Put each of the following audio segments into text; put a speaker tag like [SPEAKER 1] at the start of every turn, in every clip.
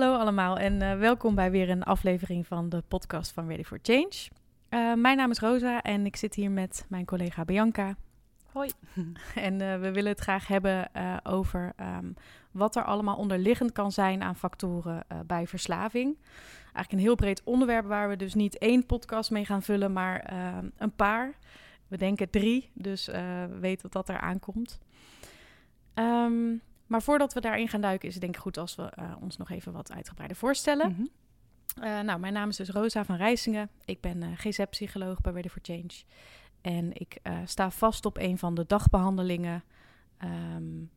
[SPEAKER 1] Hallo allemaal en uh, welkom bij weer een aflevering van de podcast van Ready for Change. Uh, mijn naam is Rosa en ik zit hier met mijn collega Bianca.
[SPEAKER 2] Hoi.
[SPEAKER 1] en uh, we willen het graag hebben over um, wat er allemaal onderliggend kan zijn aan factoren bij verslaving. Eigenlijk een heel breed onderwerp waar we dus niet één podcast mee gaan vullen, maar ehm, een paar. We denken drie, dus weet wat dat er aankomt. Um, maar voordat we daarin gaan duiken, is het denk ik goed als we uh, ons nog even wat uitgebreider voorstellen. Mm -hmm. uh, nou, mijn naam is dus Rosa van Rijsingen. Ik ben uh, GZ-psycholoog bij Ready for Change. En ik sta vast op een van de dagbehandelingen. Um,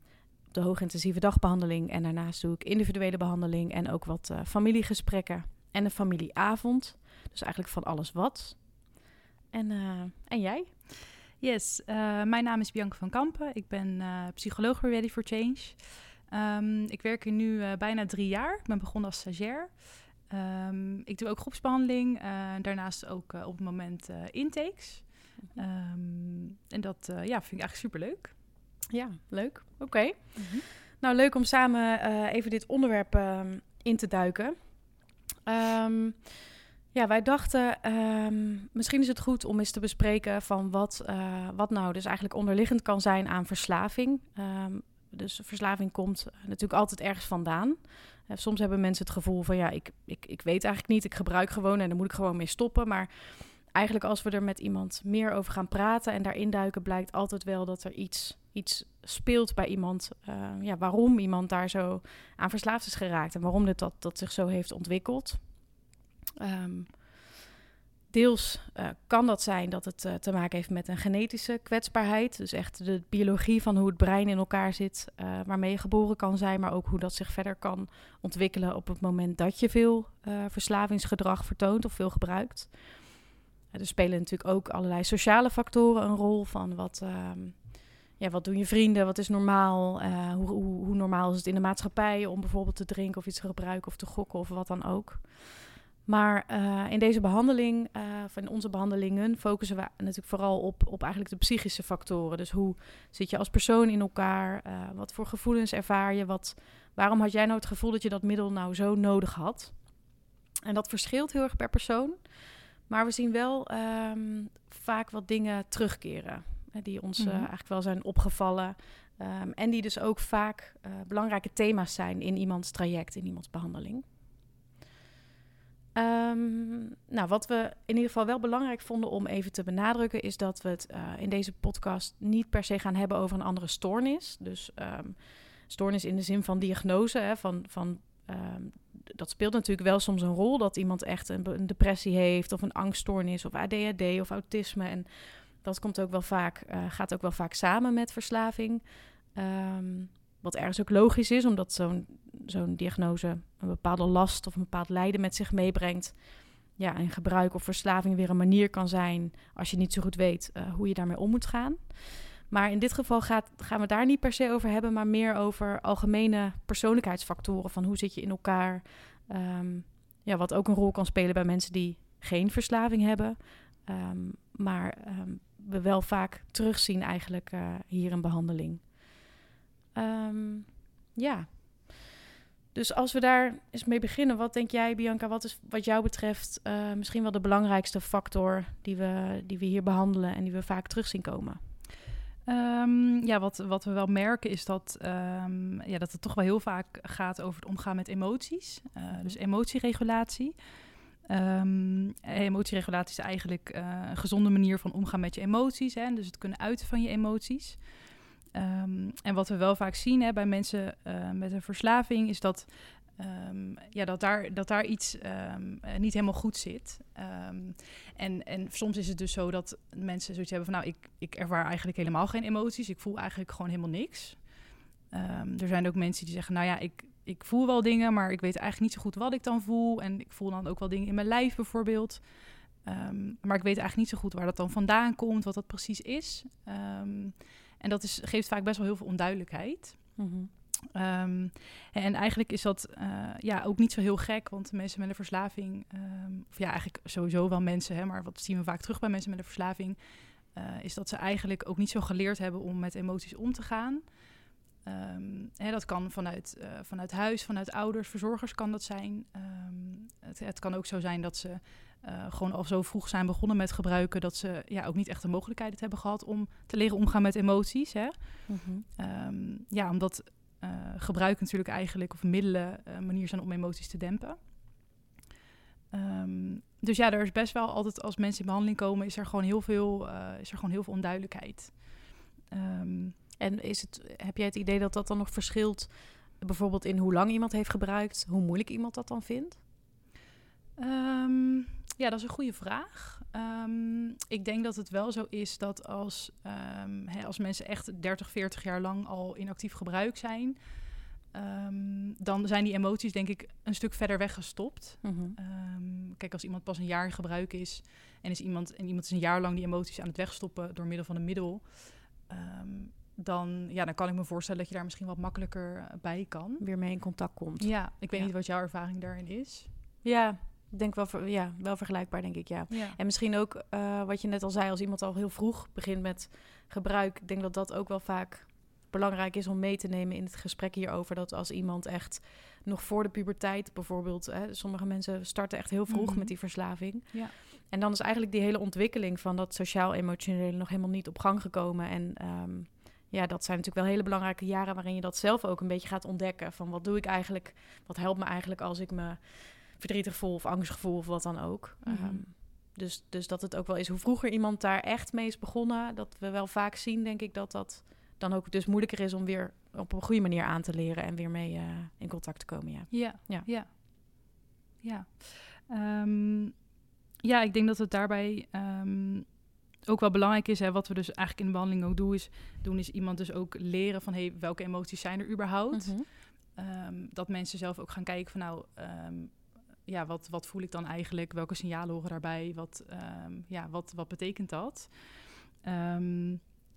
[SPEAKER 1] de hoogintensieve dagbehandeling. En daarnaast doe ik individuele behandeling en ook wat familiegesprekken. En een familieavond. Dus eigenlijk van alles wat. En, en jij?
[SPEAKER 2] Yes, uh, mijn naam is Bianca van Kampen. Ik ben uh, psycholoog bij Ready for Change. Um, ik werk hier nu uh, bijna drie jaar. Ik ben begonnen als stagiair. Um, ik doe ook groepsbehandeling. daarnaast ook op het moment intakes. Um, en dat ja, vind ik eigenlijk superleuk.
[SPEAKER 1] Ja, leuk. Oké. Okay. Mm -hmm. Nou, leuk om samen even dit onderwerp in te duiken. Ja, wij dachten, um, misschien is het goed om eens te bespreken van wat, uh, wat nou dus eigenlijk onderliggend kan zijn aan verslaving. Um, dus verslaving komt natuurlijk altijd ergens vandaan. Uh, soms hebben mensen het gevoel van ja, ik, ik, ik weet eigenlijk niet, ik gebruik gewoon en dan moet ik gewoon mee stoppen. Maar eigenlijk als we er met iemand meer over gaan praten en daarin duiken, blijkt altijd wel dat er iets, iets speelt bij iemand. Ja, waarom iemand daar zo aan verslaafd is geraakt en waarom dit dat, dat zich zo heeft ontwikkeld. Um, deels uh, kan dat zijn dat het uh, te maken heeft met een genetische kwetsbaarheid. Dus echt de biologie van hoe het brein in elkaar zit, uh, waarmee je geboren kan zijn, maar ook hoe dat zich verder kan ontwikkelen op het moment dat je veel verslavingsgedrag vertoont of veel gebruikt. er spelen natuurlijk ook allerlei sociale factoren een rol van wat. ehm ja, wat doen je vrienden? Wat is normaal? Hoe, hoe, hoe normaal is het in de maatschappij om bijvoorbeeld te drinken of iets te gebruiken of te gokken of wat dan ook? Maar uh, in deze behandeling, uh, of in onze behandelingen, focussen we natuurlijk vooral op, op eigenlijk de psychische factoren. Dus hoe zit je als persoon in elkaar? Uh, wat voor gevoelens ervaar je? Wat, waarom had jij nou het gevoel dat je dat middel nou zo nodig had? En dat verschilt heel erg per persoon. Maar we zien wel um, vaak wat dingen terugkeren. Hè, die ons mm -hmm. eigenlijk wel zijn opgevallen. Um, en die dus ook vaak belangrijke thema's zijn in iemands traject, in iemands behandeling. Um, nou, wat we in ieder geval wel belangrijk vonden om even te benadrukken, is dat we het uh, in deze podcast niet per se gaan hebben over een andere stoornis. Dus um, stoornis in de zin van diagnose, hè, van, van um, dat speelt natuurlijk wel soms een rol dat iemand echt een, depressie heeft of een angststoornis of ADHD of autisme. En dat komt ook wel vaak, uh, gaat ook wel vaak samen met verslaving. Wat ergens ook logisch is, omdat zo'n zo'n diagnose een bepaalde last of een bepaald lijden met zich meebrengt. Ja, en gebruik of verslaving weer een manier kan zijn als je niet zo goed weet uh, hoe je daarmee om moet gaan. Maar in dit geval gaat, gaan we daar niet per se over hebben, maar meer over algemene persoonlijkheidsfactoren. Van hoe zit je in elkaar? Um, ja, wat ook een rol kan spelen bij mensen die geen verslaving hebben. Um, maar um, we wel vaak terugzien eigenlijk uh, hier in behandeling. Ja. Dus als we daar eens mee beginnen, wat denk jij, Bianca, wat is wat jou betreft uh, misschien wel de belangrijkste factor die we, die we hier behandelen en die we vaak terug zien komen?
[SPEAKER 2] Um, ja, wat, wat we wel merken is dat, um, ja, dat het toch wel heel vaak gaat over het omgaan met emoties. Uh, dus emotieregulatie. Um, emotieregulatie is eigenlijk uh, een gezonde manier van omgaan met je emoties. Hè, dus het kunnen uiten van je emoties. Um, en wat we wel vaak zien hè, bij mensen uh, met een verslaving is dat, um, ja, dat, daar, dat daar iets uh, niet helemaal goed zit. en, en soms is het dus zo dat mensen zoiets hebben van nou, ik, ik ervaar eigenlijk helemaal geen emoties. Ik voel eigenlijk gewoon helemaal niks. er zijn ook mensen die zeggen, nou ja, ik, ik voel wel dingen, maar ik weet eigenlijk niet zo goed wat ik dan voel. En ik voel dan ook wel dingen in mijn lijf bijvoorbeeld. Maar ik weet eigenlijk niet zo goed waar dat dan vandaan komt, wat dat precies is. En dat is, geeft vaak best wel heel veel onduidelijkheid. Mm -hmm. um, en eigenlijk is dat uh, ja, ook niet zo heel gek, want mensen met een verslaving, um, of ja, eigenlijk sowieso wel mensen, hè, maar wat zien we vaak terug bij mensen met een verslaving, uh, is dat ze eigenlijk ook niet zo geleerd hebben om met emoties om te gaan. Ehm, hè, dat kan vanuit, eh, vanuit huis, vanuit ouders, verzorgers kan dat zijn. Ehm, het, het, kan ook zo zijn dat ze uh, gewoon al zo vroeg zijn begonnen met gebruiken... dat ze ja, ook niet echt de mogelijkheid hebben gehad om te leren omgaan met emoties. Hè? Mm ja, omdat uh, gebruik natuurlijk eigenlijk, of middelen, een manier zijn om emoties te dempen. dus ja, er is best wel altijd als mensen in behandeling komen... is er gewoon heel veel, is er gewoon heel veel onduidelijkheid.
[SPEAKER 1] Um, en is het, heb jij het idee dat dat dan nog verschilt, bijvoorbeeld in hoe lang iemand heeft gebruikt, hoe moeilijk iemand dat dan vindt?
[SPEAKER 2] Ehm, ja, dat is een goede vraag. Ehm, ik denk dat het wel zo is dat als, um, hè, als mensen echt 30, 40 jaar lang al in actief gebruik zijn, dan zijn die emoties denk ik een stuk verder weggestopt. Mm kijk, als iemand pas een jaar in gebruik is en, is iemand, en iemand is een jaar lang die emoties aan het wegstoppen door middel van een middel, dan, ja, dan kan ik me voorstellen dat je daar misschien wat makkelijker eh, bij kan.
[SPEAKER 1] Weer mee in contact komt.
[SPEAKER 2] Ja, ik weet niet wat jouw ervaring daarin is.
[SPEAKER 1] Ja, denk wel, ja, wel vergelijkbaar, denk ik, ja. En misschien ook uh, wat je net al zei, als iemand al heel vroeg begint met gebruik, ik denk dat dat ook wel vaak belangrijk is om mee te nemen in het gesprek hierover. Dat als iemand echt nog voor de puberteit bijvoorbeeld, hè, sommige mensen starten echt heel vroeg mhm. met die verslaving. Ja. En dan is eigenlijk die hele ontwikkeling van dat sociaal-emotionele nog helemaal niet op gang gekomen. En ehm, ja, dat zijn natuurlijk wel hele belangrijke jaren waarin je dat zelf ook een beetje gaat ontdekken. Van wat doe ik eigenlijk? Wat helpt me eigenlijk als ik me verdrietig voel of angstig voel of wat dan ook. Mhm. Ehm, dus, dus dat het ook wel is hoe vroeger iemand daar echt mee is begonnen. Dat we wel vaak zien, denk ik, dat dat dan ook dus moeilijker is om weer op een goede manier aan te leren en weer mee uh, in contact te komen. Ja,
[SPEAKER 2] ja, ja. Ja, ja. Um, ja ik denk dat het daarbij um, ook wel belangrijk is, hè, wat we dus eigenlijk in de behandeling ook doen, is, doen, is iemand dus ook leren van hey, welke emoties zijn er überhaupt. Mm dat mensen zelf ook gaan kijken van nou, ehm, ja, wat, wat voel ik dan eigenlijk? Welke signalen horen daarbij? Wat, um, ja, wat, wat betekent dat?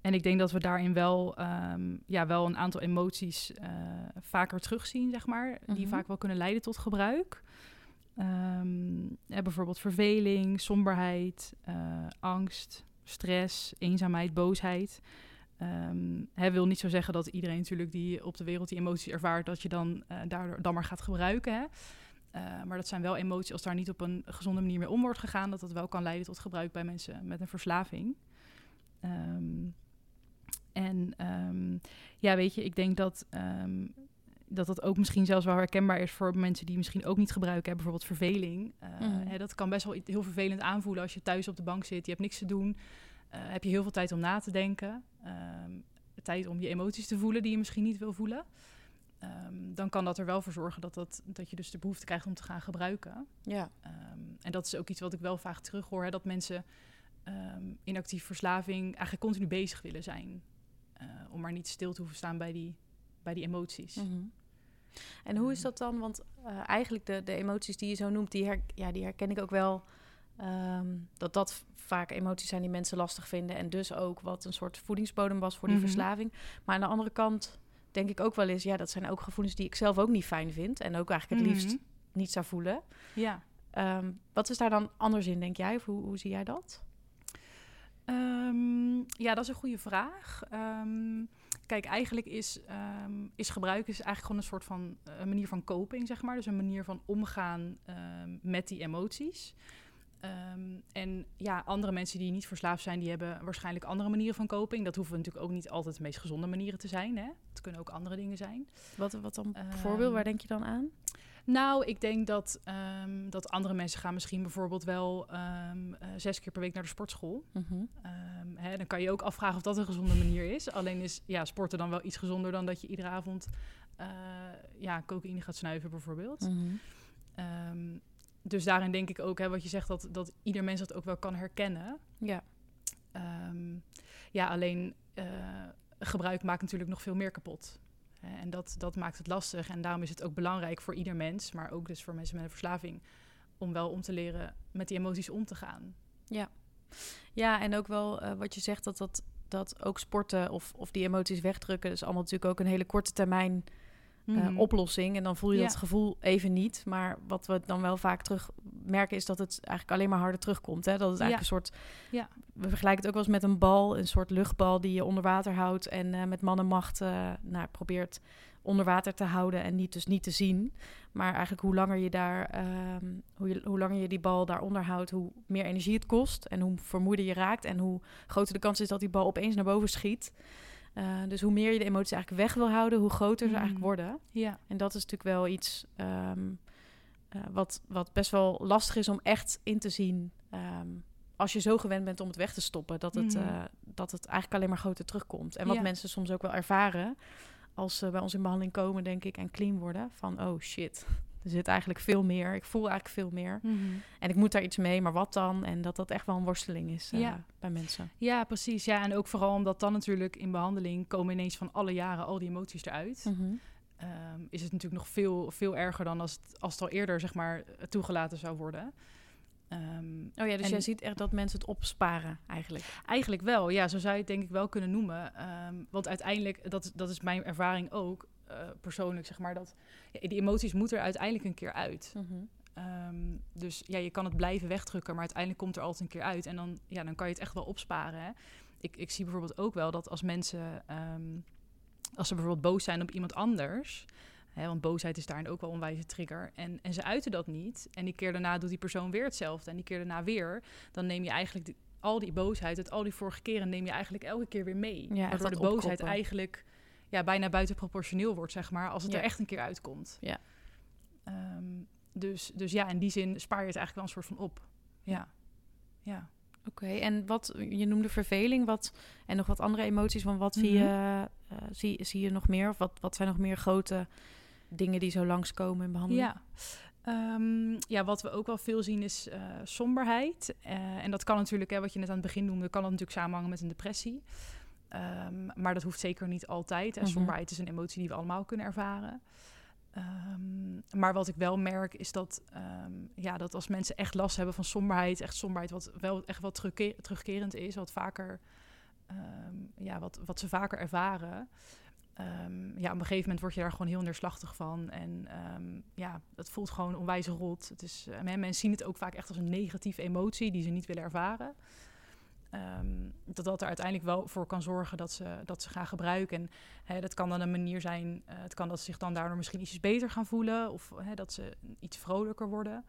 [SPEAKER 2] en ik denk dat we daarin wel, ja, wel een aantal emoties uh, vaker terugzien, zeg maar, die mhm. vaak wel kunnen leiden tot gebruik. ja, bijvoorbeeld verveling, somberheid, uh, angst, stress, eenzaamheid, boosheid. Um, hè, wil niet zo zeggen dat iedereen natuurlijk die op de wereld die emoties ervaart, dat je dan uh, daardoor dan maar gaat gebruiken. Hè? Uh, maar dat zijn wel emoties, als daar niet op een gezonde manier mee om wordt gegaan, dat dat wel kan leiden tot gebruik bij mensen met een verslaving. Um, en um, ja, weet je, ik denk dat, dat dat ook misschien zelfs wel herkenbaar is voor mensen die misschien ook niet gebruiken. Hè? Bijvoorbeeld verveling. Uh, mm. hè, dat kan best wel heel vervelend aanvoelen als je thuis op de bank zit. Je hebt niks te doen. Uh, heb je heel veel tijd om na te denken. Tijd om je emoties te voelen die je misschien niet wil voelen. Um, dan kan dat er wel voor zorgen dat, dat, dat je dus de behoefte krijgt om te gaan gebruiken. Ja. Um, en dat is ook iets wat ik wel vaak terughoor. Hè, dat mensen in actief verslaving eigenlijk continu bezig willen zijn. Uh, om maar niet stil te hoeven staan bij die bij die emoties. Mhm.
[SPEAKER 1] En hoe is dat dan? Want uh, eigenlijk de, de emoties die je zo noemt, die, her, ja, die herken ik ook wel. Dat dat vaak emoties zijn die mensen lastig vinden. En dus ook wat een soort voedingsbodem was voor die mhm. verslaving. Maar aan de andere kant denk ik ook wel eens... ja, dat zijn ook gevoelens die ik zelf ook niet fijn vind. En ook eigenlijk het liefst mhm. niet zou voelen. Ja. Um, wat is daar dan anders in, denk jij? Of hoe, hoe zie jij dat?
[SPEAKER 2] Um, ja, dat is een goede vraag. Um, Kijk, eigenlijk is, is gebruik is eigenlijk gewoon een soort van uh, manier van coping, zeg maar. Dus een manier van omgaan met die emoties. Um, en ja, andere mensen die niet verslaafd zijn, die hebben waarschijnlijk andere manieren van coping. Dat hoeven natuurlijk ook niet altijd de meest gezonde manieren te zijn. Hè? Het kunnen ook andere dingen zijn.
[SPEAKER 1] Wat, wat dan bijvoorbeeld, waar denk je dan aan?
[SPEAKER 2] Nou, ik denk dat, um, dat andere mensen gaan misschien bijvoorbeeld wel um, uh, zes keer per week naar de sportschool. Mm -hmm. um, hè, dan kan je ook afvragen of dat een gezonde manier is. Alleen is ja, sporten dan wel iets gezonder dan dat je iedere avond uh, ja, cocaïne gaat snuiven bijvoorbeeld. Mm -hmm. Dus daarin denk ik ook, hè, wat je zegt, dat, dat ieder mens dat ook wel kan herkennen. Ja. ja, alleen uh, gebruik maakt natuurlijk nog veel meer kapot. Eh, en dat, dat maakt het lastig. En daarom is het ook belangrijk voor ieder mens, maar ook dus voor mensen met een verslaving, om wel om te leren met die emoties om te gaan.
[SPEAKER 1] Ja, ja en ook wel uh, wat je zegt, dat, dat, dat ook sporten of, of die emoties wegdrukken, is allemaal natuurlijk ook een hele korte termijn mm -hmm. oplossing. En dan voel je ja. dat gevoel even niet. Maar wat we dan wel vaak terug merken is dat het eigenlijk alleen maar harder terugkomt. Hè? Dat het eigenlijk
[SPEAKER 2] Ja.
[SPEAKER 1] een soort...
[SPEAKER 2] Ja.
[SPEAKER 1] We vergelijken het ook wel eens met een bal, een soort luchtbal die je onder water houdt en eh, met mannenmacht eh nou, probeert onder water te houden en niet, dus niet te zien. Maar eigenlijk hoe langer je daar, ehm, hoe, je, hoe langer je die bal daaronder houdt, hoe meer energie het kost en hoe vermoeider je raakt en hoe groter de kans is dat die bal opeens naar boven schiet. Eh, dus hoe meer je de emoties eigenlijk weg wil houden, hoe groter ze
[SPEAKER 2] Mm.
[SPEAKER 1] eigenlijk worden.
[SPEAKER 2] Ja.
[SPEAKER 1] En dat is natuurlijk wel iets ehm, eh, wat, wat best wel lastig is om echt in te zien. ehm, als je zo gewend bent om het weg te stoppen, dat het,
[SPEAKER 2] Mhm.
[SPEAKER 1] eh, dat het eigenlijk alleen maar groter terugkomt. En wat
[SPEAKER 2] Ja.
[SPEAKER 1] mensen soms ook wel ervaren als ze bij ons in behandeling komen, denk ik, en clean worden. Van, oh shit, er zit eigenlijk veel meer. Ik voel eigenlijk veel meer.
[SPEAKER 2] Mhm.
[SPEAKER 1] En ik moet daar iets mee, maar wat dan? En dat dat echt wel een worsteling is eh, bij mensen.
[SPEAKER 2] Ja, precies. Ja, en ook vooral omdat dan natuurlijk in behandeling komen ineens van alle jaren al die emoties eruit.
[SPEAKER 1] Mhm.
[SPEAKER 2] Ehm, is het natuurlijk nog veel, veel erger dan als het, als het al eerder zeg maar toegelaten zou worden. Ehm,
[SPEAKER 1] Oh ja, dus
[SPEAKER 2] En-
[SPEAKER 1] jij ziet echt dat mensen het opsparen eigenlijk.
[SPEAKER 2] Eigenlijk wel, ja, zo zou je het denk ik wel kunnen noemen. Ehm, want uiteindelijk, dat, dat is mijn ervaring ook eh, persoonlijk, zeg maar, dat ja, die emoties moeten er uiteindelijk een keer uit. Ehm, dus ja, je kan het blijven wegdrukken, maar uiteindelijk komt er altijd een keer uit. En dan, ja, dan kan je het echt wel opsparen. Hè? Ik, ik zie bijvoorbeeld ook wel dat als mensen, ehm, als ze bijvoorbeeld boos zijn op iemand anders, hè, want boosheid is daarin ook wel een wijze trigger, en, en ze uiten dat niet, en die keer daarna doet die persoon weer hetzelfde, en die keer daarna weer, dan neem je eigenlijk die- al die boosheid uit al die vorige keren, neem je eigenlijk elke keer weer mee.
[SPEAKER 1] Ja,
[SPEAKER 2] waardoor de boosheid eigenlijk ja, bijna buitenproportioneel wordt, zeg maar, als het
[SPEAKER 1] Ja.
[SPEAKER 2] er echt een keer uitkomt.
[SPEAKER 1] Ja.
[SPEAKER 2] Ehm, dus, dus ja, in die zin spaar je het eigenlijk wel een soort van op. Ja. Ja.
[SPEAKER 1] Oké, en wat je noemde verveling, wat en nog wat andere emoties, van wat zie,
[SPEAKER 2] Mhm.
[SPEAKER 1] je, eh, zie, zie je nog meer? Of wat, wat zijn nog meer grote dingen die zo langskomen in behandeling?
[SPEAKER 2] Ja. Ehm, ja, wat we ook wel veel zien is eh, somberheid. Eh, en dat kan natuurlijk, hè, wat je net aan het begin noemde, kan dat natuurlijk samenhangen met een depressie. Ehm, maar dat hoeft zeker niet altijd. En
[SPEAKER 1] Mhm.
[SPEAKER 2] somberheid is een emotie die we allemaal kunnen ervaren. Ehm, maar wat ik wel merk is dat, ehm, ja, dat als mensen echt last hebben van somberheid, echt somberheid wat wel echt wat terugke- terugkerend is, wat vaker, ja, wat, wat ze vaker ervaren. Ja, op een gegeven moment word je daar gewoon heel neerslachtig van. En ja, het voelt gewoon onwijs rot. Het is, eh, men- mensen zien het ook vaak echt als een negatieve emotie die ze niet willen ervaren. Ehm, dat dat er uiteindelijk wel voor kan zorgen dat ze, dat ze gaan gebruiken. En hè, dat kan dan een manier zijn, eh, het kan dat ze zich dan daardoor misschien ietsjes beter gaan voelen. Of hè, dat ze iets vrolijker worden.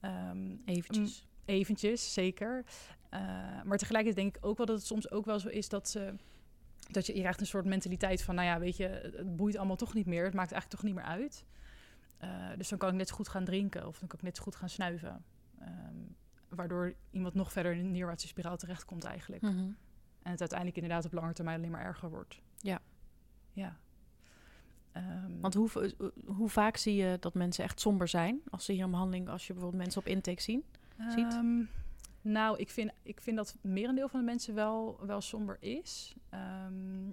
[SPEAKER 2] Ehm,
[SPEAKER 1] Eventjes.
[SPEAKER 2] eventjes, zeker. Eh, maar tegelijkertijd denk ik ook wel dat het soms ook wel zo is dat ze... Dat je, je krijgt een soort mentaliteit van, nou ja, weet je, het- boeit allemaal toch niet meer. Het maakt eigenlijk toch niet meer uit. Eh, dus dan kan ik net zo goed gaan drinken of dan kan ik net zo goed gaan snuiven. Ehm, waardoor iemand nog verder in een neerwaartse spiraal terechtkomt eigenlijk.
[SPEAKER 1] Mhm.
[SPEAKER 2] En het uiteindelijk inderdaad op lange termijn alleen maar erger wordt.
[SPEAKER 1] Ja.
[SPEAKER 2] Ja. Ehm,
[SPEAKER 1] Want hoe, hoe vaak zie je dat mensen echt somber zijn als ze hier een behandeling, als je bijvoorbeeld mensen op intake zien? ziet?
[SPEAKER 2] Ehm, nou, ik vind, ik vind dat merendeel van de mensen wel, wel somber is. Ehm,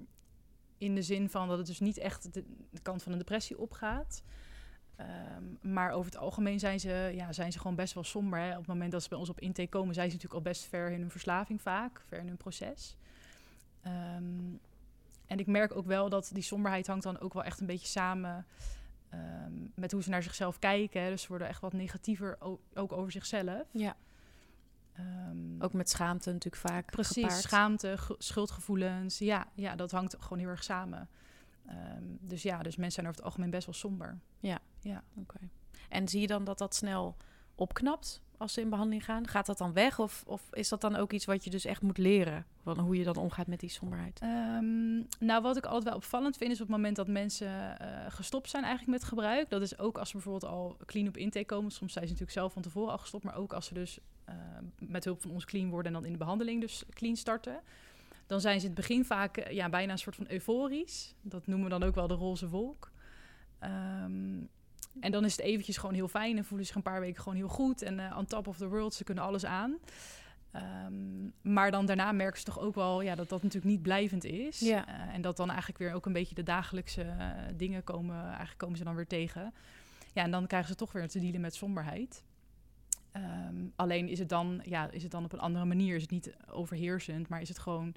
[SPEAKER 2] in de zin van dat het dus niet echt de, de kant van een depressie opgaat. Ehm, maar over het algemeen zijn ze, ja, zijn ze gewoon best wel somber. Hè. Op het moment dat ze bij ons op intake komen, zijn ze natuurlijk al best ver in hun verslaving vaak, ver in hun proces. Ehm, en ik merk ook wel dat die somberheid hangt dan ook wel echt een beetje samen ehm, met hoe ze naar zichzelf kijken. Hè. Dus ze worden echt wat negatiever ook over zichzelf.
[SPEAKER 1] Ja. Ook met schaamte natuurlijk vaak
[SPEAKER 2] precies,
[SPEAKER 1] gepaard.
[SPEAKER 2] schaamte, ge- schuldgevoelens. Ja, ja, dat hangt gewoon heel erg samen. Ehm, dus ja, dus mensen zijn over het algemeen best wel somber.
[SPEAKER 1] Oké. En zie je dan dat dat snel opknapt als ze in behandeling gaan? Gaat dat dan weg? Of, of is dat dan ook iets wat je dus echt moet leren? Van hoe je dan omgaat met die somberheid?
[SPEAKER 2] Ehm, nou, wat ik altijd wel opvallend vind, is op het moment dat mensen eh, gestopt zijn eigenlijk met gebruik. Dat is ook als ze bijvoorbeeld al clean op intake komen. Soms zijn ze natuurlijk zelf van tevoren al gestopt, maar ook als ze dus eh, met hulp van ons clean worden en dan in de behandeling dus clean starten. Dan zijn ze in het begin vaak eh, ja, bijna een soort van euforisch. Dat noemen we dan ook wel de roze wolk. Ehm, en dan is het eventjes gewoon heel fijn en voelen zich een paar weken gewoon heel goed. En eh on top of the world, ze kunnen alles aan. Ehm, maar dan daarna merken ze toch ook wel ja, dat dat natuurlijk niet blijvend is.
[SPEAKER 1] Ja.
[SPEAKER 2] Eh, en dat dan eigenlijk weer ook een beetje de dagelijkse dingen komen, eigenlijk komen ze dan weer tegen. Ja, en dan krijgen ze toch weer te dealen met somberheid. Ehm, alleen is het, dan, ja, is het dan op een andere manier. Is het niet overheersend, maar is het gewoon...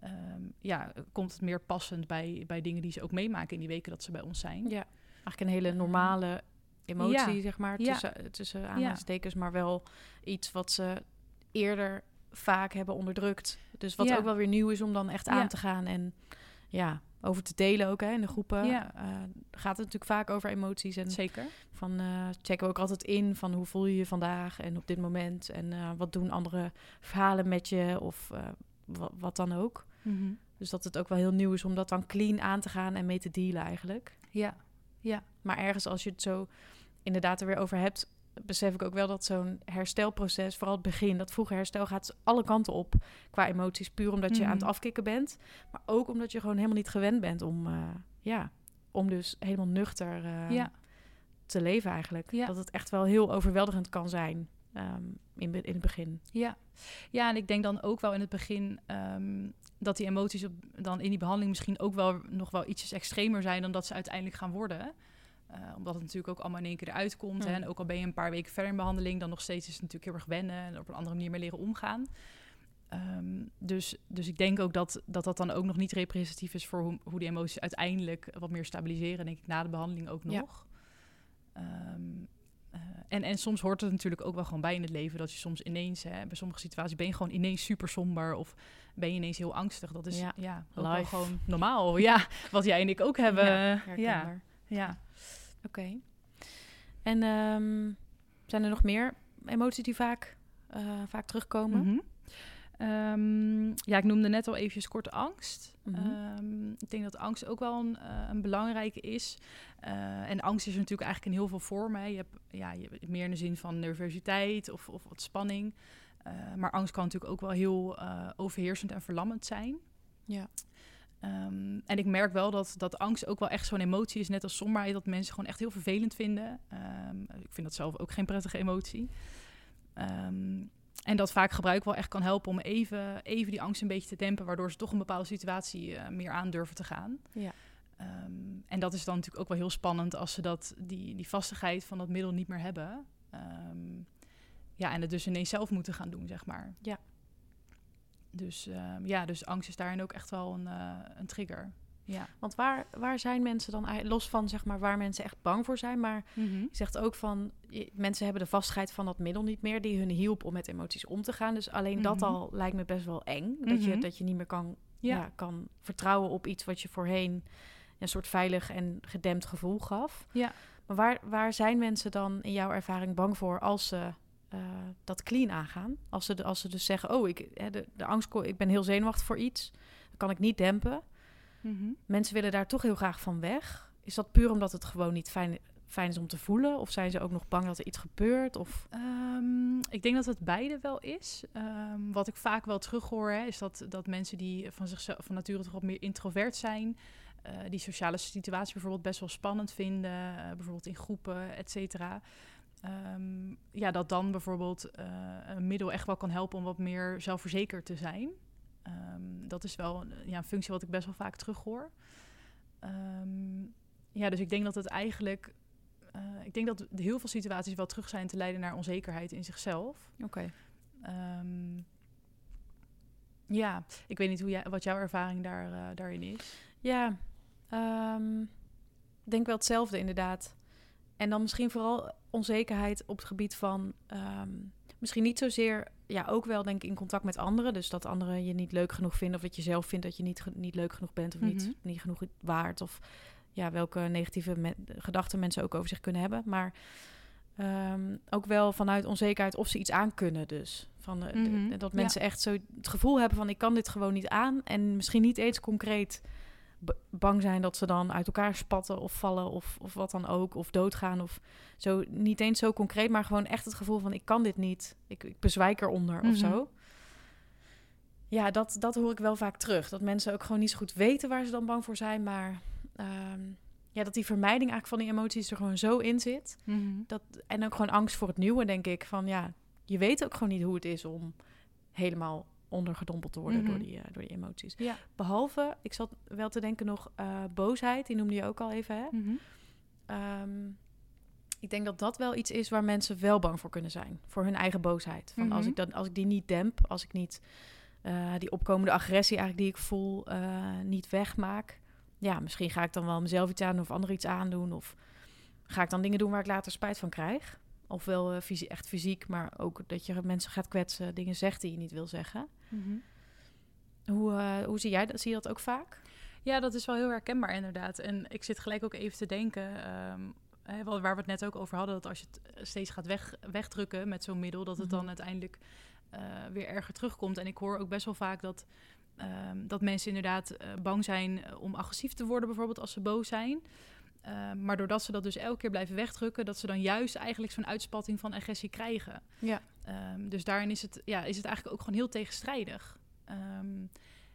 [SPEAKER 2] ehm, ja, komt het meer passend bij, bij dingen die ze ook meemaken in die weken dat ze bij ons zijn.
[SPEAKER 1] Ja. Eigenlijk een hele normale emotie,
[SPEAKER 2] Ja.
[SPEAKER 1] zeg maar,
[SPEAKER 2] Ja.
[SPEAKER 1] tussen, tussen aanhalingstekens, maar wel iets wat ze eerder vaak hebben onderdrukt. Dus wat ook wel weer nieuw is om dan echt aan te gaan en ja, over te delen ook hè, in de groepen.
[SPEAKER 2] Ja.
[SPEAKER 1] Eh, gaat het natuurlijk vaak over emoties en
[SPEAKER 2] Zeker.
[SPEAKER 1] van eh, checken we ook altijd in van hoe voel je je vandaag en op dit moment en eh, wat doen andere verhalen met je of wa- wat dan ook.
[SPEAKER 2] Mhm.
[SPEAKER 1] Dus dat het ook wel heel nieuw is om dat dan clean aan te gaan en mee te dealen eigenlijk.
[SPEAKER 2] Ja.
[SPEAKER 1] Maar ergens als je het zo inderdaad er weer over hebt, besef ik ook wel dat zo'n herstelproces, vooral het begin, dat vroege herstel gaat alle kanten op qua emoties. Puur omdat je aan het
[SPEAKER 2] Mhm.
[SPEAKER 1] afkicken bent, maar ook omdat je gewoon helemaal niet gewend bent om, eh, ja, om dus helemaal nuchter eh,
[SPEAKER 2] Ja.
[SPEAKER 1] te leven eigenlijk.
[SPEAKER 2] Ja.
[SPEAKER 1] Dat het echt wel heel overweldigend kan zijn ehm, in, in het begin.
[SPEAKER 2] Ja. ja, en ik denk dan ook wel in het begin ehm, dat die emoties op, dan in die behandeling misschien ook wel nog wel ietsjes extremer zijn dan dat ze uiteindelijk gaan worden. Eh, omdat het natuurlijk ook allemaal in één keer eruit komt. Hè?
[SPEAKER 1] Mm.
[SPEAKER 2] En ook al ben je een paar weken verder in behandeling, dan nog steeds is het natuurlijk heel erg wennen en op een andere manier mee leren omgaan. Ehm, dus, dus ik denk ook dat, dat dat dan ook nog niet representatief is voor hoe, hoe die emoties uiteindelijk wat meer stabiliseren, denk ik, na de behandeling ook
[SPEAKER 1] Ja.
[SPEAKER 2] nog. Ehm, eh, en, en soms hoort het natuurlijk ook wel gewoon bij in het leven dat je soms ineens, hè, bij sommige situaties ben je gewoon ineens super somber of ben je ineens heel angstig. Dat is
[SPEAKER 1] Ja.
[SPEAKER 2] ja, ook wel gewoon normaal. Ja, wat jij en ik ook hebben.
[SPEAKER 1] Ja,
[SPEAKER 2] Ja, ja.
[SPEAKER 1] Oké. En ehm, zijn er nog meer emoties die vaak, eh, vaak terugkomen?
[SPEAKER 2] Mhm. Ehm, ja, ik noemde net al eventjes kort angst.
[SPEAKER 1] Mhm.
[SPEAKER 2] Ehm, ik denk dat angst ook wel een, eh, een belangrijke is. Eh, en angst is natuurlijk eigenlijk in heel veel vormen. Je hebt, ja, je hebt meer in de zin van nervositeit of, of wat spanning. Maar angst kan natuurlijk ook wel heel overheersend en verlammend zijn.
[SPEAKER 1] Ja.
[SPEAKER 2] Ehm, en ik merk wel dat, dat angst ook wel echt zo'n emotie is, net als somberheid, dat mensen gewoon echt heel vervelend vinden. Ehm, ik vind dat zelf ook geen prettige emotie. Ehm, en dat vaak gebruik wel echt kan helpen om even, even die angst een beetje te dempen, waardoor ze toch een bepaalde situatie eh, meer aan durven te gaan.
[SPEAKER 1] Ja.
[SPEAKER 2] En dat is dan natuurlijk ook wel heel spannend als ze dat, die, die vastigheid van dat middel niet meer hebben. Ja, en het dus ineens zelf moeten gaan doen, zeg maar.
[SPEAKER 1] Ja.
[SPEAKER 2] Dus ehm, ja, dus angst is daarin ook echt wel een, eh, een trigger. Ja.
[SPEAKER 1] Want waar, waar zijn mensen dan, los van zeg maar waar mensen echt bang voor zijn, maar je zegt ook van je- mensen hebben de vastigheid van dat middel niet meer die hun hielp om met emoties om te gaan. Dus alleen dat
[SPEAKER 2] Mhm.
[SPEAKER 1] al lijkt me best wel eng. Dat, je,
[SPEAKER 2] Mhm.
[SPEAKER 1] dat je niet meer kan,
[SPEAKER 2] Ja.
[SPEAKER 1] ja. kan vertrouwen op iets wat je voorheen een soort veilig en gedempt gevoel gaf.
[SPEAKER 2] Ja.
[SPEAKER 1] Maar waar, waar zijn mensen dan in jouw ervaring bang voor als ze eh, dat clean aangaan? Als ze, als ze dus zeggen, oh, ik, hè, de, de angst, ik ben heel zenuwachtig voor iets, dat kan ik niet dempen.
[SPEAKER 2] Mhm.
[SPEAKER 1] Mensen willen daar toch heel graag van weg. Is dat puur omdat het gewoon niet fijn, fijn is om te voelen? Of zijn ze ook nog bang dat er iets gebeurt? Of...
[SPEAKER 2] Ehm, ik denk dat het beide wel is. Ehm, wat ik vaak wel terughoor, hè, is dat, dat mensen die van zichzelf van nature toch wat meer introvert zijn, eh, die sociale situatie bijvoorbeeld best wel spannend vinden, eh, bijvoorbeeld in groepen, et cetera. Ehm, ja, dat dan bijvoorbeeld eh, een middel echt wel kan helpen om wat meer zelfverzekerd te zijn. Ehm, dat is wel een, ja, een functie wat ik best wel vaak terughoor. Ehm, ja, dus ik denk dat het eigenlijk eh, ik denk dat heel veel situaties wel terug zijn te leiden naar onzekerheid in zichzelf.
[SPEAKER 1] Oké.
[SPEAKER 2] Ja, ik weet niet hoe jij, wat jouw ervaring daar, eh, daarin is.
[SPEAKER 1] Ja, ik denk wel hetzelfde inderdaad. En dan misschien vooral onzekerheid op het gebied van... ehm, misschien niet zozeer... Ja, ook wel denk ik in contact met anderen. Dus dat anderen je niet leuk genoeg vinden... of dat je zelf vindt dat je niet, niet leuk genoeg bent... of
[SPEAKER 2] Mhm.
[SPEAKER 1] niet, niet genoeg waard. Of ja, welke negatieve me- gedachten mensen ook over zich kunnen hebben. Maar ehm, ook wel vanuit onzekerheid of ze iets aan kunnen dus. Van, eh, de-
[SPEAKER 2] Mhm,
[SPEAKER 1] dat
[SPEAKER 2] ja.
[SPEAKER 1] mensen echt zo het gevoel hebben van... ik kan dit gewoon niet aan. En misschien niet eens concreet bang zijn dat ze dan uit elkaar spatten of vallen of, of wat dan ook. Of doodgaan of zo. Niet eens zo concreet, maar gewoon echt het gevoel van ik kan dit niet. Ik, ik bezwijk eronder
[SPEAKER 2] Mhm.
[SPEAKER 1] of zo. Ja, dat, dat hoor ik wel vaak terug. Dat mensen ook gewoon niet zo goed weten waar ze dan bang voor zijn. Maar ehm, ja, dat die vermijding eigenlijk van die emoties er gewoon zo in zit. Dat, en ook gewoon angst voor het nieuwe, denk ik. Van ja, je weet ook gewoon niet hoe het is om helemaal ondergedompeld te worden
[SPEAKER 2] Mhm.
[SPEAKER 1] door, die, eh, door die emoties.
[SPEAKER 2] Ja.
[SPEAKER 1] Behalve, ik zat wel te denken nog, eh, boosheid, die noemde je ook al even. Hè?
[SPEAKER 2] Mhm.
[SPEAKER 1] Ehm, ik denk dat dat wel iets is waar mensen wel bang voor kunnen zijn. Voor hun eigen boosheid. Van als,
[SPEAKER 2] Mhm.
[SPEAKER 1] ik dat, als ik die niet demp, als ik niet eh, die opkomende agressie eigenlijk die ik voel, niet wegmaak. Ja, misschien ga ik dan wel mezelf iets aan of anderen iets aandoen. Of ga ik dan dingen doen waar ik later spijt van krijg? Ofwel uh, fysie echt fysiek, maar ook dat je mensen gaat kwetsen, dingen zegt die je niet wil zeggen.
[SPEAKER 2] Mhm.
[SPEAKER 1] Hoe, uh, hoe zie jij dat? Zie je dat ook vaak?
[SPEAKER 2] Ja, dat is wel heel herkenbaar inderdaad. En ik zit gelijk ook even te denken, um, hè, waar we het net ook over hadden, dat als je het eh, steeds gaat weg, wegdrukken met zo'n middel, dat het dan
[SPEAKER 1] Mhm.
[SPEAKER 2] uiteindelijk uh, weer erger terugkomt. En ik hoor ook best wel vaak dat, um, dat mensen inderdaad bang zijn om agressief te worden, bijvoorbeeld als ze boos zijn. Uh, maar doordat ze dat dus elke keer blijven wegdrukken, dat ze dan juist eigenlijk zo'n uitspatting van agressie krijgen.
[SPEAKER 1] Ja.
[SPEAKER 2] Um, dus daarin is het, ja, is het eigenlijk ook gewoon heel tegenstrijdig. Um,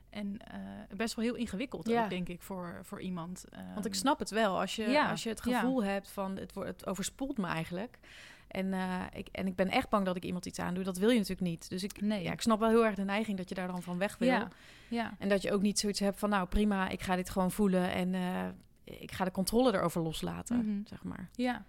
[SPEAKER 2] en uh, best wel heel ingewikkeld
[SPEAKER 1] ja.
[SPEAKER 2] ook, denk ik, voor, voor iemand.
[SPEAKER 1] Want ik snap het wel. Als je,
[SPEAKER 2] ja,
[SPEAKER 1] als je het gevoel hebt van het, wordt, het overspoelt me eigenlijk. En, uh, ik, en ik ben echt bang dat ik iemand iets aandoe. Dat wil je natuurlijk niet. Dus ik,
[SPEAKER 2] nee.
[SPEAKER 1] ja, ik snap wel heel erg de neiging dat je daar dan van weg wil.
[SPEAKER 2] Ja. Ja.
[SPEAKER 1] En dat je ook niet zoiets hebt van, nou prima, ik ga dit gewoon voelen. En uh, ik ga de controle erover loslaten,
[SPEAKER 2] Mhm.
[SPEAKER 1] mm -hmm. zeg maar.
[SPEAKER 2] Ja.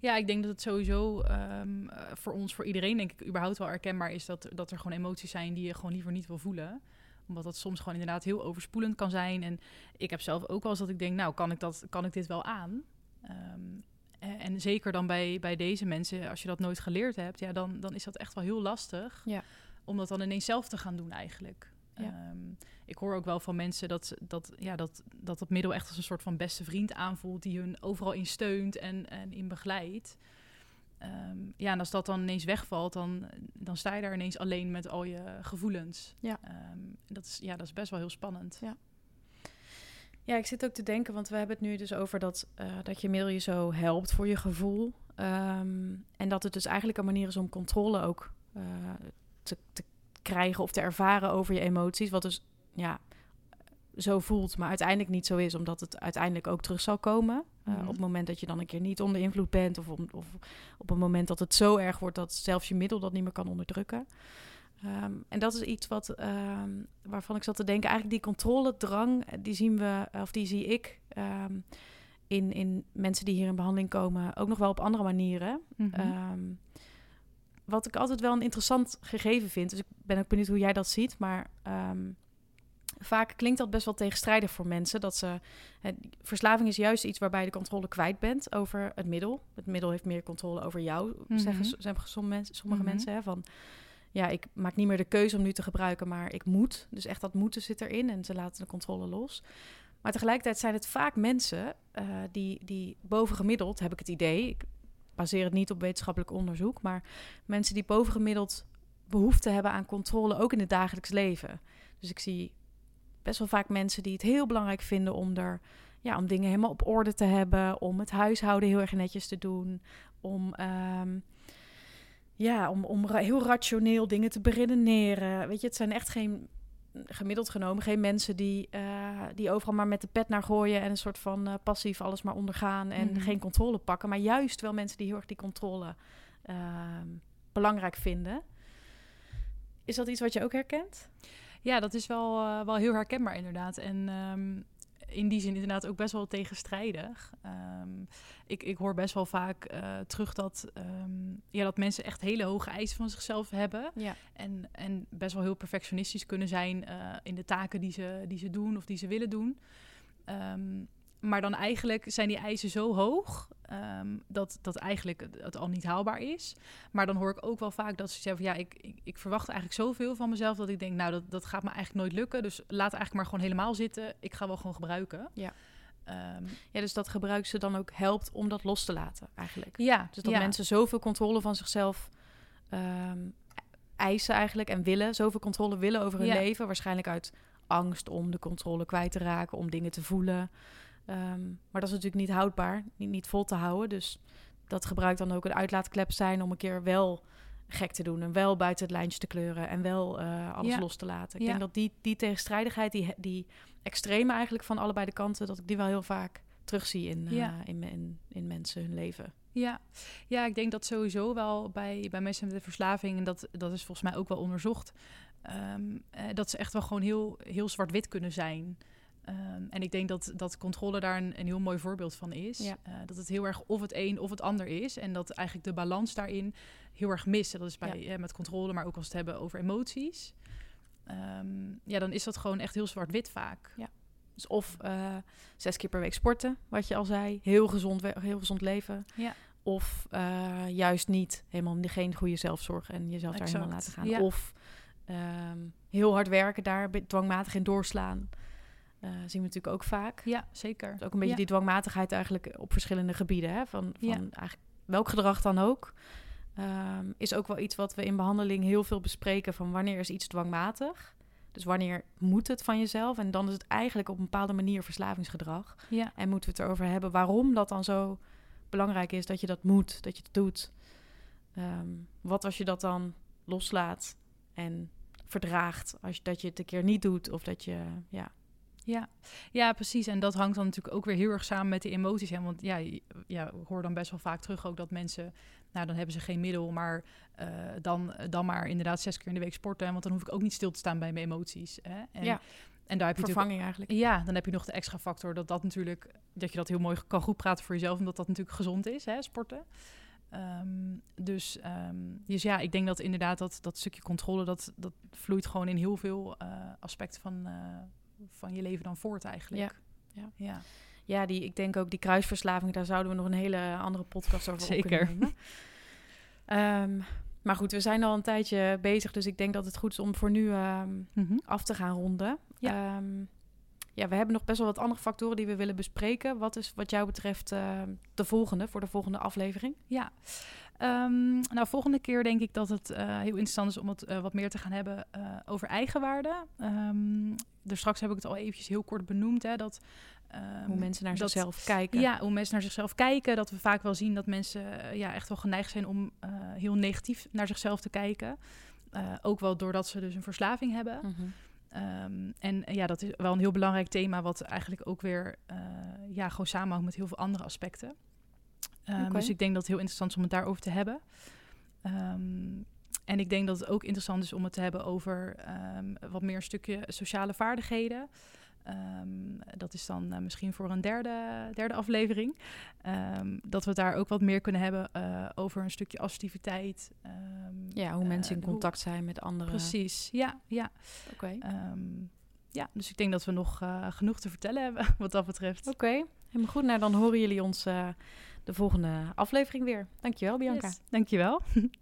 [SPEAKER 2] ja, ik denk dat het sowieso um, voor ons, voor iedereen, denk ik, überhaupt wel herkenbaar is dat, dat er gewoon emoties zijn die je gewoon liever niet wil voelen omdat dat soms gewoon inderdaad heel overspoelend kan zijn. En ik heb zelf ook wel eens dat ik denk, nou, kan ik, dat, kan ik dit wel aan? Um, en, en zeker dan bij, bij deze mensen, als je dat nooit geleerd hebt, ja, dan, dan is dat echt wel heel lastig.
[SPEAKER 1] Ja.
[SPEAKER 2] Om dat dan ineens zelf te gaan doen eigenlijk.
[SPEAKER 1] Ja.
[SPEAKER 2] Um, ik hoor ook wel van mensen dat, dat, ja, dat, dat dat middel echt als een soort van beste vriend aanvoelt... die hun overal in steunt en, en in begeleidt. Um, ja, en als dat dan ineens wegvalt, dan, dan sta je daar ineens alleen met al je gevoelens.
[SPEAKER 1] Ja.
[SPEAKER 2] Um, dat, is, ja, dat is best wel heel spannend.
[SPEAKER 1] Ja. Ja, ik zit ook te denken, want we hebben het nu dus over dat, uh, dat je mail je zo helpt voor je gevoel. En dat het dus eigenlijk een manier is om controle ook uh, te, te krijgen of te ervaren over je emoties. Wat dus ja, zo voelt, maar uiteindelijk niet zo is, omdat het uiteindelijk ook terug zal komen. Uh,
[SPEAKER 2] Mhm.
[SPEAKER 1] Op het moment dat je dan een keer niet onder invloed bent, of, om, of op een moment dat het zo erg wordt dat zelfs je middel dat niet meer kan onderdrukken. Um, en dat is iets wat, um, waarvan ik zat te denken, eigenlijk die controledrang, die zien we, of die zie ik um, in, in mensen die hier in behandeling komen, ook nog wel op andere manieren.
[SPEAKER 2] Mhm.
[SPEAKER 1] Wat ik altijd wel een interessant gegeven vind, dus ik ben ook benieuwd hoe jij dat ziet, maar vaak klinkt dat best wel tegenstrijdig voor mensen. Dat ze, hè, verslaving is juist iets waarbij je de controle kwijt bent over het middel. Het middel heeft meer controle over jou,
[SPEAKER 2] Mhm.
[SPEAKER 1] zeggen, zeggen sommige, mensen, sommige
[SPEAKER 2] Mhm.
[SPEAKER 1] mensen. Hè, van, ja, ik maak niet meer de keuze om nu te gebruiken, maar ik moet. Dus echt dat moeten zit erin en ze laten de controle los. Maar tegelijkertijd zijn het vaak mensen uh, die, die bovengemiddeld, heb ik het idee... Ik baseer het niet op wetenschappelijk onderzoek... maar mensen die bovengemiddeld behoefte hebben aan controle... ook in het dagelijks leven. Dus ik zie best wel vaak mensen die het heel belangrijk vinden om er ja, om dingen helemaal op orde te hebben, om het huishouden heel erg netjes te doen, om um, ja, om, om heel rationeel dingen te beredeneren. Weet je, het zijn echt geen gemiddeld genomen geen mensen die, uh, die overal maar met de pet naar gooien en een soort van uh, passief alles maar ondergaan en
[SPEAKER 2] Mhm.
[SPEAKER 1] mm. geen controle pakken, maar juist wel mensen die heel erg die controle uh, belangrijk vinden. Is dat iets wat je ook herkent?
[SPEAKER 2] Ja, dat is wel, uh, wel heel herkenbaar inderdaad. En um, in die zin inderdaad ook best wel tegenstrijdig. Um, ik, ik hoor best wel vaak uh, terug dat, um, ja, dat mensen echt hele hoge eisen van zichzelf hebben.
[SPEAKER 1] Ja.
[SPEAKER 2] En, en best wel heel perfectionistisch kunnen zijn uh, in de taken die ze, die ze doen of die ze willen doen. Um, maar dan eigenlijk zijn die eisen zo hoog um, dat, dat eigenlijk het, al niet haalbaar is. Maar dan hoor ik ook wel vaak dat ze zeggen van ja, ik, ik, ik, verwacht eigenlijk zoveel van mezelf dat ik denk, nou, dat, dat gaat me eigenlijk nooit lukken. Dus laat eigenlijk maar gewoon helemaal zitten. Ik ga wel gewoon gebruiken.
[SPEAKER 1] Ja.
[SPEAKER 2] Um,
[SPEAKER 1] ja, dus dat gebruik ze dan ook helpt om dat los te laten, eigenlijk.
[SPEAKER 2] Ja.
[SPEAKER 1] Dus dat
[SPEAKER 2] ja.
[SPEAKER 1] mensen zoveel controle van zichzelf um, eisen eigenlijk en willen, zoveel controle willen over hun
[SPEAKER 2] ja.
[SPEAKER 1] leven. Waarschijnlijk uit angst om de controle kwijt te raken, om dingen te voelen. Um, maar dat is natuurlijk niet houdbaar, niet, niet vol te houden. Dus dat gebruikt dan ook een uitlaatklep zijn om een keer wel gek te doen en wel buiten het lijntje te kleuren en wel uh, alles
[SPEAKER 2] Ja.
[SPEAKER 1] los te laten. Ik
[SPEAKER 2] Ja.
[SPEAKER 1] denk dat die, die tegenstrijdigheid, die, die extreme eigenlijk van allebei de kanten, dat ik die wel heel vaak terugzie in, uh,
[SPEAKER 2] Ja.
[SPEAKER 1] in, in, in mensen hun leven.
[SPEAKER 2] Ja. ja, ik denk dat sowieso wel bij, bij mensen met de verslaving, en dat, dat is volgens mij ook wel onderzocht, um, uh, dat ze echt wel gewoon heel, heel zwart-wit kunnen zijn. Um, en ik denk dat, dat controle daar een, een heel mooi voorbeeld van is.
[SPEAKER 1] Ja.
[SPEAKER 2] Uh, dat het heel erg of het een of het ander is. En dat eigenlijk de balans daarin heel erg mist. En dat is bij,
[SPEAKER 1] Ja.
[SPEAKER 2] eh, met controle, maar ook als we het hebben over emoties. Um, ja, dan is dat gewoon echt heel zwart-wit vaak.
[SPEAKER 1] Ja. Dus of uh, zes keer per week sporten, wat je al zei. Heel gezond, heel gezond leven.
[SPEAKER 2] Ja.
[SPEAKER 1] Of uh, juist niet, helemaal geen goede zelfzorg en jezelf daar helemaal laten gaan. Of um, heel hard werken daar, dwangmatig in doorslaan. Uh, zien we natuurlijk ook vaak.
[SPEAKER 2] Ja, zeker.
[SPEAKER 1] Dus ook een beetje die dwangmatigheid eigenlijk op verschillende gebieden. Hè? Van, van eigenlijk welk gedrag dan ook. Um, is ook wel iets wat we in behandeling heel veel bespreken. Van wanneer is iets dwangmatig? Dus wanneer moet het van jezelf? En dan is het eigenlijk op een bepaalde manier verslavingsgedrag.
[SPEAKER 2] Ja.
[SPEAKER 1] En moeten we het erover hebben waarom dat dan zo belangrijk is dat je dat moet, dat je het doet. Um, wat als je dat dan loslaat en verdraagt als je, dat je het een keer niet doet of dat je, ja.
[SPEAKER 2] Ja. ja, precies. En dat hangt dan natuurlijk ook weer heel erg samen met de emoties. Hè? Want ja, ja, ik hoor dan best wel vaak terug ook dat mensen, nou dan hebben ze geen middel, maar uh, dan, dan maar inderdaad zes keer in de week sporten. Want dan hoef ik ook niet stil te staan bij mijn emoties. Hè?
[SPEAKER 1] En, ja.
[SPEAKER 2] En daar heb je
[SPEAKER 1] vervanging eigenlijk.
[SPEAKER 2] Ja, dan heb je nog de extra factor dat dat natuurlijk, dat je dat heel mooi kan goed praten voor jezelf, omdat dat natuurlijk gezond is, hè, sporten. Um, dus, um, dus ja, ik denk dat inderdaad dat, dat stukje controle, dat, dat vloeit gewoon in heel veel uh, aspecten van, uh, van je leven dan voort eigenlijk.
[SPEAKER 1] Ja.
[SPEAKER 2] Ja. ja.
[SPEAKER 1] ja. die, ik denk ook die kruisverslaving, daar zouden we nog een hele andere podcast over
[SPEAKER 2] Zeker.
[SPEAKER 1] kunnen um, maar goed, we zijn al een tijdje bezig, dus ik denk dat het goed is om voor nu mm -hmm. af te gaan ronden.
[SPEAKER 2] Ja
[SPEAKER 1] ja, we hebben nog best wel wat andere factoren die we willen bespreken. Wat is wat jou betreft uh, de volgende, voor de volgende aflevering?
[SPEAKER 2] Ja, um, nou volgende keer denk ik dat het uh, heel interessant is om het uh, wat meer te gaan hebben over eigenwaarde. Um, dus straks heb ik het al eventjes heel kort benoemd, hè, dat...
[SPEAKER 1] Um, hoe mensen naar dat, zichzelf kijken.
[SPEAKER 2] Ja, hoe mensen naar zichzelf kijken. Dat we vaak wel zien dat mensen ja, echt wel geneigd zijn om heel negatief naar zichzelf te kijken. ook wel doordat ze dus een verslaving hebben. Um, en ja, dat is wel een heel belangrijk thema, wat eigenlijk ook weer uh, ja, gewoon samenhangt met heel veel andere aspecten. Um, okay. Dus ik denk dat het heel interessant is om het daarover te hebben. Um, en ik denk dat het ook interessant is om het te hebben over wat meer stukje sociale vaardigheden. Um, dat is dan uh, misschien voor een derde, derde aflevering. Um, dat we daar ook wat meer kunnen hebben uh, over een stukje assertiviteit. Um,
[SPEAKER 1] ja, hoe mensen in contact hoe... zijn met anderen.
[SPEAKER 2] Precies, ja. ja.
[SPEAKER 1] Oké. Okay.
[SPEAKER 2] ja, dus ik denk dat we nog genoeg te vertellen hebben wat dat betreft.
[SPEAKER 1] Oké, okay. helemaal goed. Nou, dan horen jullie ons de volgende aflevering weer. Dankjewel, Bianca.
[SPEAKER 2] Dankjewel.